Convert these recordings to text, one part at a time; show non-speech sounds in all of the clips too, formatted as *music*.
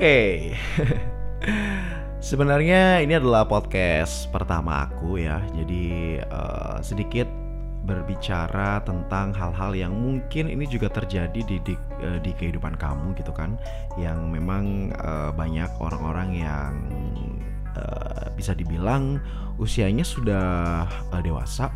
Oke. *laughs* Sebenarnya ini adalah podcast pertama aku ya. Jadi uh, sedikit berbicara tentang hal-hal yang mungkin ini juga terjadi di di, uh, di kehidupan kamu gitu kan. Yang memang uh, banyak orang-orang yang uh, bisa dibilang usianya sudah uh, dewasa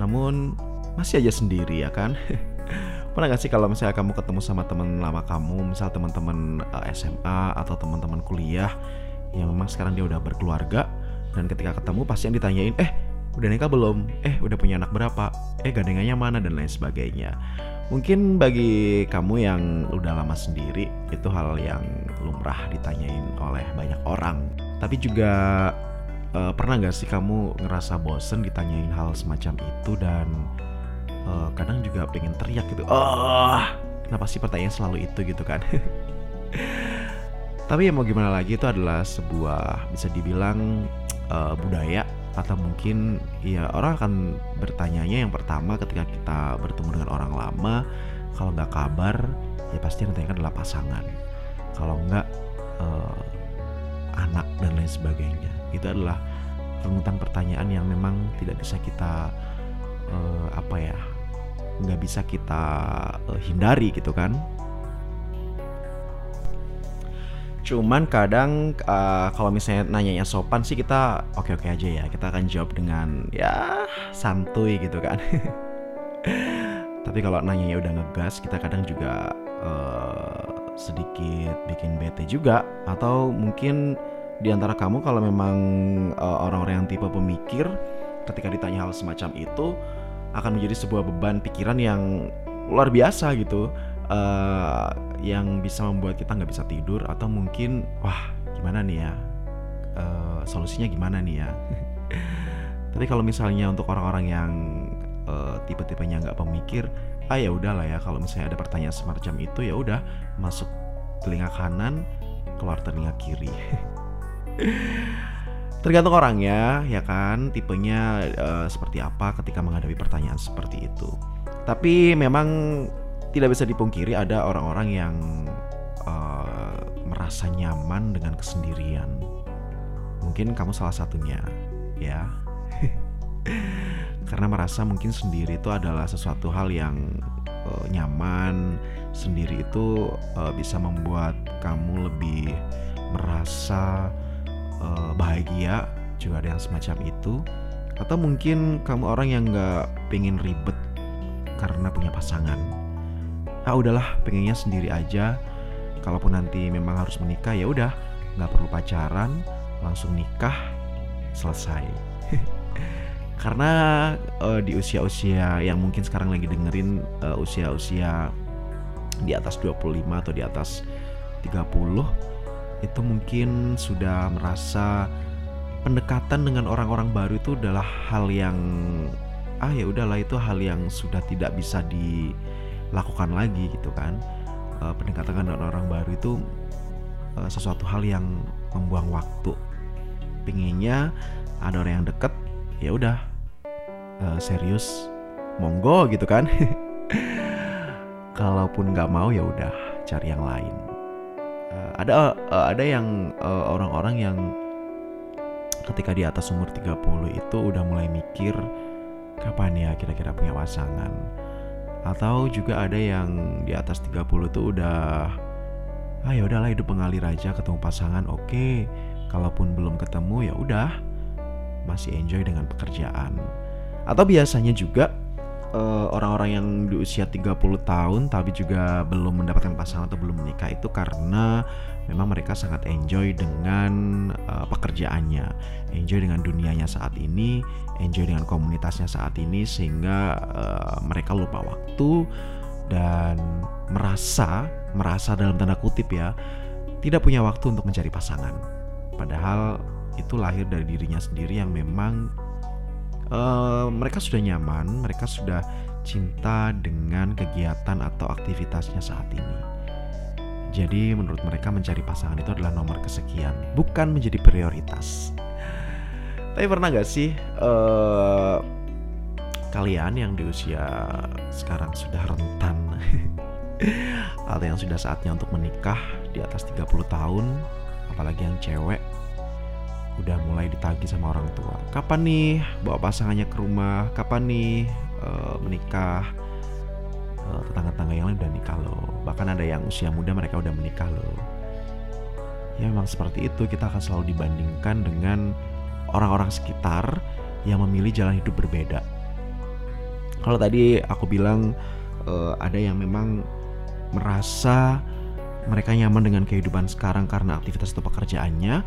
namun masih aja sendiri ya kan. *laughs* Pernah gak sih kalau misalnya kamu ketemu sama teman lama kamu, misal teman-teman uh, SMA atau teman-teman kuliah yang memang sekarang dia udah berkeluarga dan ketika ketemu pasti yang ditanyain, "Eh, udah nikah belum? Eh, udah punya anak berapa? Eh, gandengannya mana?" dan lain sebagainya. Mungkin bagi kamu yang udah lama sendiri itu hal yang lumrah ditanyain oleh banyak orang. Tapi juga uh, pernah gak sih kamu ngerasa bosen ditanyain hal semacam itu dan uh, kadang juga pengen teriak gitu. Oh, kenapa sih pertanyaan selalu itu gitu kan? *laughs* Tapi ya mau gimana lagi itu adalah sebuah bisa dibilang uh, budaya atau mungkin ya orang akan bertanyanya yang pertama ketika kita bertemu dengan orang lama kalau nggak kabar ya pasti yang ditanyakan adalah pasangan kalau nggak uh, anak dan lain sebagainya itu adalah runutan pertanyaan yang memang tidak bisa kita uh, apa ya nggak bisa kita uh, hindari gitu kan. Cuman kadang uh, kalau misalnya nanyanya sopan sih kita oke oke aja ya. Kita akan jawab dengan ya santuy gitu kan. *laughs* Tapi kalau nanyanya udah ngegas kita kadang juga uh, sedikit bikin bete juga. Atau mungkin di antara kamu kalau memang uh, orang-orang yang tipe pemikir ketika ditanya hal semacam itu akan menjadi sebuah beban pikiran yang luar biasa gitu. Uh, yang bisa membuat kita nggak bisa tidur atau mungkin wah gimana nih ya? Uh, solusinya gimana nih ya? *laughs* Tapi kalau misalnya untuk orang-orang yang uh, tipe-tipenya nggak pemikir ah ya udahlah ya. Kalau misalnya ada pertanyaan semacam itu ya udah masuk telinga kanan keluar telinga kiri *laughs* Tergantung orangnya, ya kan, tipenya uh, seperti apa ketika menghadapi pertanyaan seperti itu. Tapi memang tidak bisa dipungkiri ada orang-orang yang uh, merasa nyaman dengan kesendirian. Mungkin kamu salah satunya, ya. *laughs* Karena merasa mungkin sendiri itu adalah sesuatu hal yang uh, nyaman, sendiri itu uh, bisa membuat kamu lebih merasa uh, bahagia juga ada yang semacam itu. Atau mungkin kamu orang yang nggak pengen ribet karena punya pasangan. Ah udahlah pengennya sendiri aja. Kalaupun nanti memang harus menikah ya udah nggak perlu pacaran langsung nikah selesai. *laughs* Karena uh, di usia-usia yang mungkin sekarang lagi dengerin uh, usia-usia di atas 25 atau di atas 30 itu mungkin sudah merasa pendekatan dengan orang-orang baru itu adalah hal yang ah ya udahlah itu hal yang sudah tidak bisa dilakukan lagi gitu kan. Uh, pendekatan dengan orang baru itu uh, sesuatu hal yang membuang waktu. Pinginnya ada orang yang deket ya udah uh, serius monggo gitu kan. *laughs* Kalaupun nggak mau ya udah cari yang lain uh, ada uh, ada yang eh, orang-orang yang ketika di atas umur 30 itu udah mulai mikir kapan ya kira-kira punya pasangan atau juga ada yang di atas 30 itu udah ah ya udahlah hidup mengalir aja ketemu pasangan oke okay. kalaupun belum ketemu ya udah masih enjoy dengan pekerjaan atau biasanya juga eh, orang-orang yang di usia 30 tahun tapi juga belum mendapatkan pasangan atau belum menikah itu karena memang mereka sangat enjoy dengan uh, pekerjaannya, enjoy dengan dunianya saat ini, enjoy dengan komunitasnya saat ini sehingga uh, mereka lupa waktu dan merasa merasa dalam tanda kutip ya tidak punya waktu untuk mencari pasangan. Padahal itu lahir dari dirinya sendiri yang memang uh, mereka sudah nyaman, mereka sudah cinta dengan kegiatan atau aktivitasnya saat ini. Jadi menurut mereka mencari pasangan itu adalah nomor kesekian, bukan menjadi prioritas. Tapi pernah gak sih uh, kalian yang di usia sekarang sudah rentan *laughs* atau yang sudah saatnya untuk menikah di atas 30 tahun apalagi yang cewek udah mulai ditagi sama orang tua. Kapan nih bawa pasangannya ke rumah? Kapan nih uh, menikah? Uh, tetangga-tetangga yang lain udah nikah loh. Bahkan ada yang usia muda mereka udah menikah loh. Ya memang seperti itu. Kita akan selalu dibandingkan dengan orang-orang sekitar yang memilih jalan hidup berbeda. Kalau tadi aku bilang uh, ada yang memang merasa mereka nyaman dengan kehidupan sekarang karena aktivitas atau pekerjaannya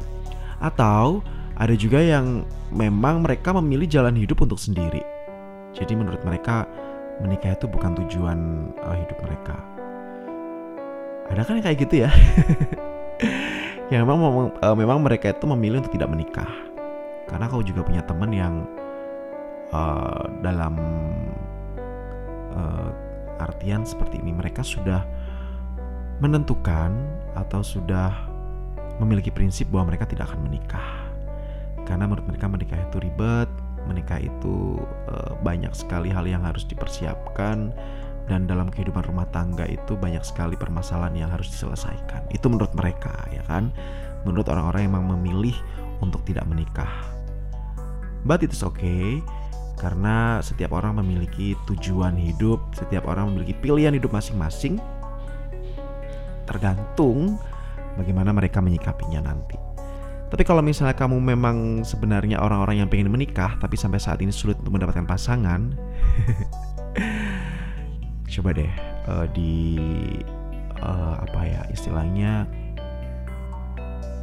atau ada juga yang memang mereka memilih jalan hidup untuk sendiri. Jadi menurut mereka menikah itu bukan tujuan uh, hidup mereka. Ada kan yang kayak gitu ya? *laughs* yang memang uh, memang mereka itu memilih untuk tidak menikah. Karena kau juga punya teman yang uh, dalam uh, artian seperti ini mereka sudah menentukan atau sudah memiliki prinsip bahwa mereka tidak akan menikah. Karena menurut mereka menikah itu ribet, menikah itu e, banyak sekali hal yang harus dipersiapkan dan dalam kehidupan rumah tangga itu banyak sekali permasalahan yang harus diselesaikan. Itu menurut mereka, ya kan? Menurut orang-orang yang memilih untuk tidak menikah. But it is okay karena setiap orang memiliki tujuan hidup, setiap orang memiliki pilihan hidup masing-masing. Tergantung bagaimana mereka menyikapinya nanti. Tapi kalau misalnya kamu memang sebenarnya orang-orang yang pengen menikah tapi sampai saat ini sulit untuk mendapatkan pasangan, *laughs* coba deh uh, di uh, apa ya istilahnya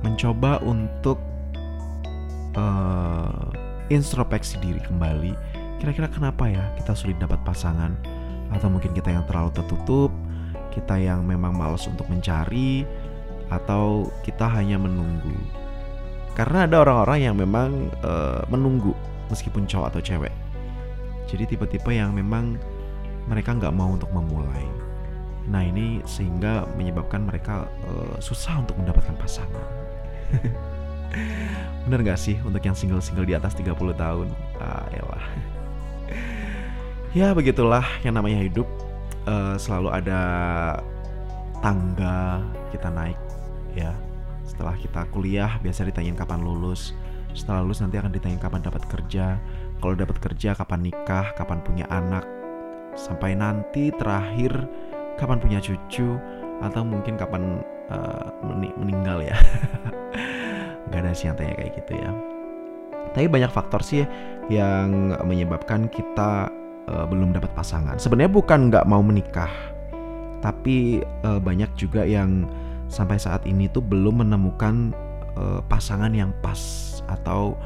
mencoba untuk uh, introspeksi diri kembali kira-kira kenapa ya kita sulit dapat pasangan atau mungkin kita yang terlalu tertutup kita yang memang malas untuk mencari atau kita hanya menunggu? Karena ada orang-orang yang memang uh, menunggu meskipun cowok atau cewek. Jadi tipe-tipe yang memang mereka nggak mau untuk memulai. Nah ini sehingga menyebabkan mereka uh, susah untuk mendapatkan pasangan. *laughs* Bener gak sih untuk yang single-single di atas 30 tahun? Ah elah. *laughs* Ya begitulah yang namanya hidup. Uh, selalu ada tangga kita naik ya. Setelah kita kuliah biasa ditanyain kapan lulus. Setelah lulus nanti akan ditanyain kapan dapat kerja. Kalau dapat kerja kapan nikah kapan punya anak. Sampai nanti terakhir kapan punya cucu atau mungkin kapan uh, meninggal ya. *laughs* Nggak ada sih yang tanya kayak gitu ya. Tapi banyak faktor sih yang menyebabkan kita uh, belum dapat pasangan. Sebenarnya bukan nggak mau menikah, tapi uh, banyak juga yang sampai saat ini tuh belum menemukan uh, pasangan yang pas atau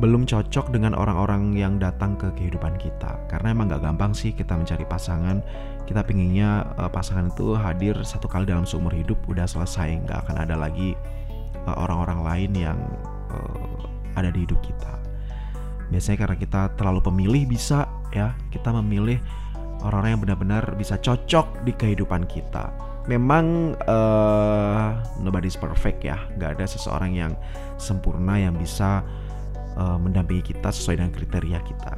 belum cocok dengan orang-orang yang datang ke kehidupan kita. Karena emang nggak gampang sih kita mencari pasangan. Kita pinginnya uh, pasangan itu hadir satu kali dalam seumur hidup udah selesai, nggak akan ada lagi orang-orang uh, lain yang uh, ada di hidup kita. Biasanya karena kita terlalu pemilih bisa ya kita memilih orang-orang yang benar-benar bisa cocok di kehidupan kita. Memang uh, nobody's perfect ya, nggak ada seseorang yang sempurna yang bisa uh, mendampingi kita sesuai dengan kriteria kita.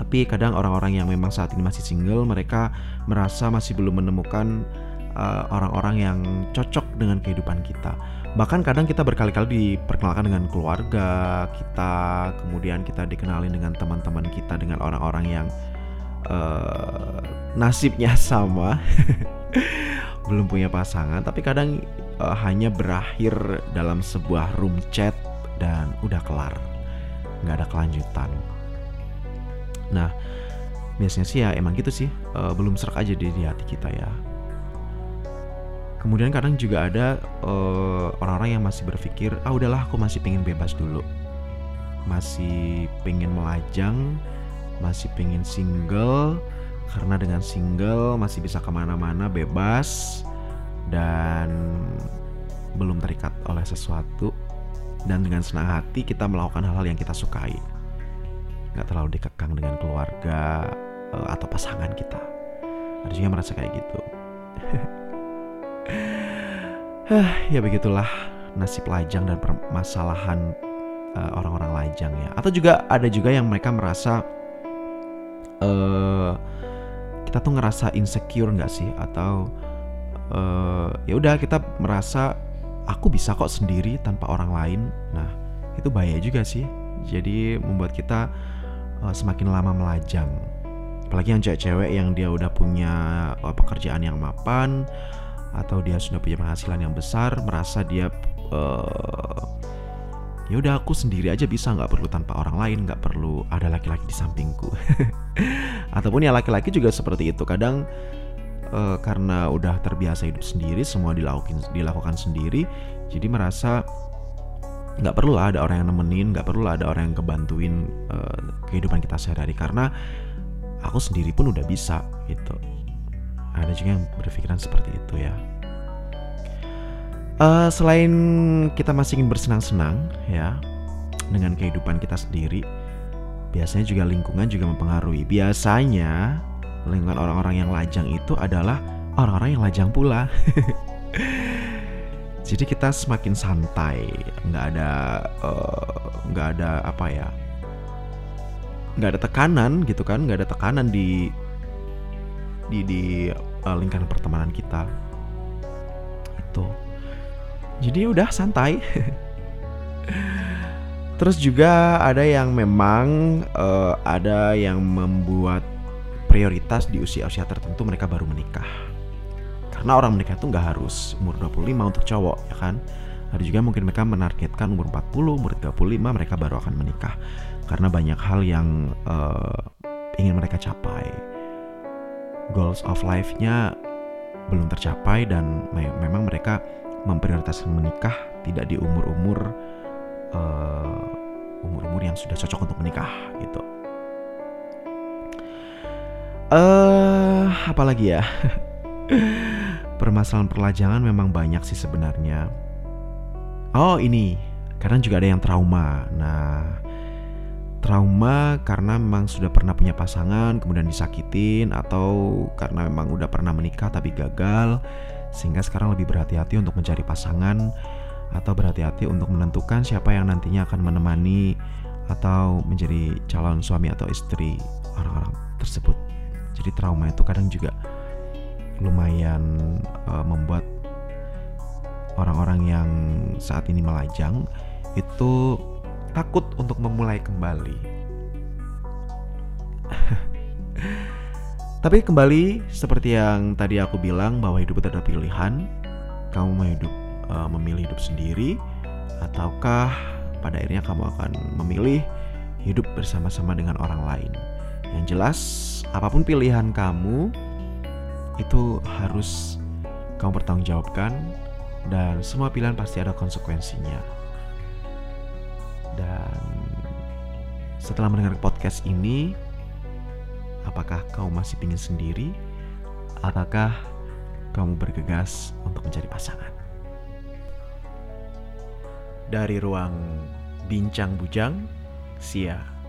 Tapi kadang orang-orang yang memang saat ini masih single, mereka merasa masih belum menemukan eh, orang-orang uh, yang cocok dengan kehidupan kita. Bahkan kadang kita berkali-kali diperkenalkan dengan keluarga kita kemudian kita dikenalin dengan teman-teman kita dengan orang-orang yang uh, nasibnya sama *laughs* belum punya pasangan tapi kadang uh, hanya berakhir dalam sebuah room chat dan udah kelar. Nggak ada kelanjutan. Nah biasanya sih ya emang gitu sih. Uh, belum serak aja di, di hati kita ya. Kemudian kadang juga ada eh, orang-orang yang masih berpikir, ah udahlah aku masih pengen bebas dulu, masih pengen melajang, masih pengen single, karena dengan single masih bisa ke mana-mana bebas. Dan belum terikat oleh sesuatu. Dan dengan senang hati kita melakukan hal-hal yang kita sukai. Nggak terlalu dikekang dengan keluarga uh, atau pasangan kita. Ada juga merasa kayak gitu. *laughs* Ya begitulah nasib lajang dan permasalahan uh, orang-orang lajang ya. Atau juga ada juga yang mereka merasa uh, kita tuh ngerasa insecure nggak sih? Atau uh, ya udah kita merasa aku bisa kok sendiri tanpa orang lain. Nah itu bahaya juga sih. Jadi membuat kita uh, semakin lama melajang. Apalagi yang cewek-cewek yang dia udah punya uh, pekerjaan yang mapan atau dia sudah punya penghasilan yang besar merasa dia uh, ya udah aku sendiri aja bisa nggak perlu tanpa orang lain nggak perlu ada laki-laki di sampingku. *laughs* Ataupun ya laki-laki juga seperti itu. Kadang uh, karena udah terbiasa hidup sendiri semua dilakukan dilakukan sendiri jadi merasa nggak perlu lah ada orang yang nemenin nggak perlu lah ada orang yang kebantuin uh, kehidupan kita sehari-hari. Karena aku sendiri pun udah bisa gitu. Ada juga yang berpikiran seperti itu ya uh, selain kita masih ingin bersenang-senang ya dengan kehidupan kita sendiri, biasanya juga lingkungan juga mempengaruhi. Biasanya lingkungan orang-orang yang lajang itu adalah orang-orang yang lajang pula. *laughs* Jadi kita semakin santai, nggak ada uh, nggak ada apa ya, nggak ada tekanan gitu kan, nggak ada tekanan di di di uh, lingkaran pertemanan kita itu jadi udah santai. Terus juga ada yang memang uh, ada yang membuat prioritas di usia-usia tertentu mereka baru menikah. Karena orang menikah itu nggak harus umur 25 untuk cowok ya kan? Ada juga mungkin mereka menargetkan umur 40, umur 35 mereka baru akan menikah. Karena banyak hal yang uh, ingin mereka capai. Goals of life-nya belum tercapai dan me memang mereka memprioritaskan menikah tidak di umur-umur uh, umur-umur yang sudah cocok untuk menikah gitu. Eh, uh, apalagi ya? *laughs* Permasalahan perlajangan memang banyak sih sebenarnya. Oh, ini. Kadang juga ada yang trauma. Nah, trauma karena memang sudah pernah punya pasangan kemudian disakitin atau karena memang udah pernah menikah tapi gagal sehingga sekarang lebih berhati-hati untuk mencari pasangan atau berhati-hati untuk menentukan siapa yang nantinya akan menemani atau menjadi calon suami atau istri orang-orang tersebut. Jadi trauma itu kadang juga lumayan uh, membuat orang-orang yang saat ini melajang itu takut untuk memulai kembali. *laughs* Tapi kembali seperti yang tadi aku bilang bahwa hidup itu adalah pilihan. Kamu mau hidup uh, memilih hidup sendiri ataukah pada akhirnya kamu akan memilih hidup bersama-sama dengan orang lain. Yang jelas apa pun pilihan kamu itu harus kamu bertanggungjawabkan dan semua pilihan pasti ada konsekuensinya. Dan setelah mendengar podcast ini, Apakah kau masih ingin sendiri? Ataukah kamu bergegas untuk mencari pasangan? Dari ruang bincang bujang, Sia.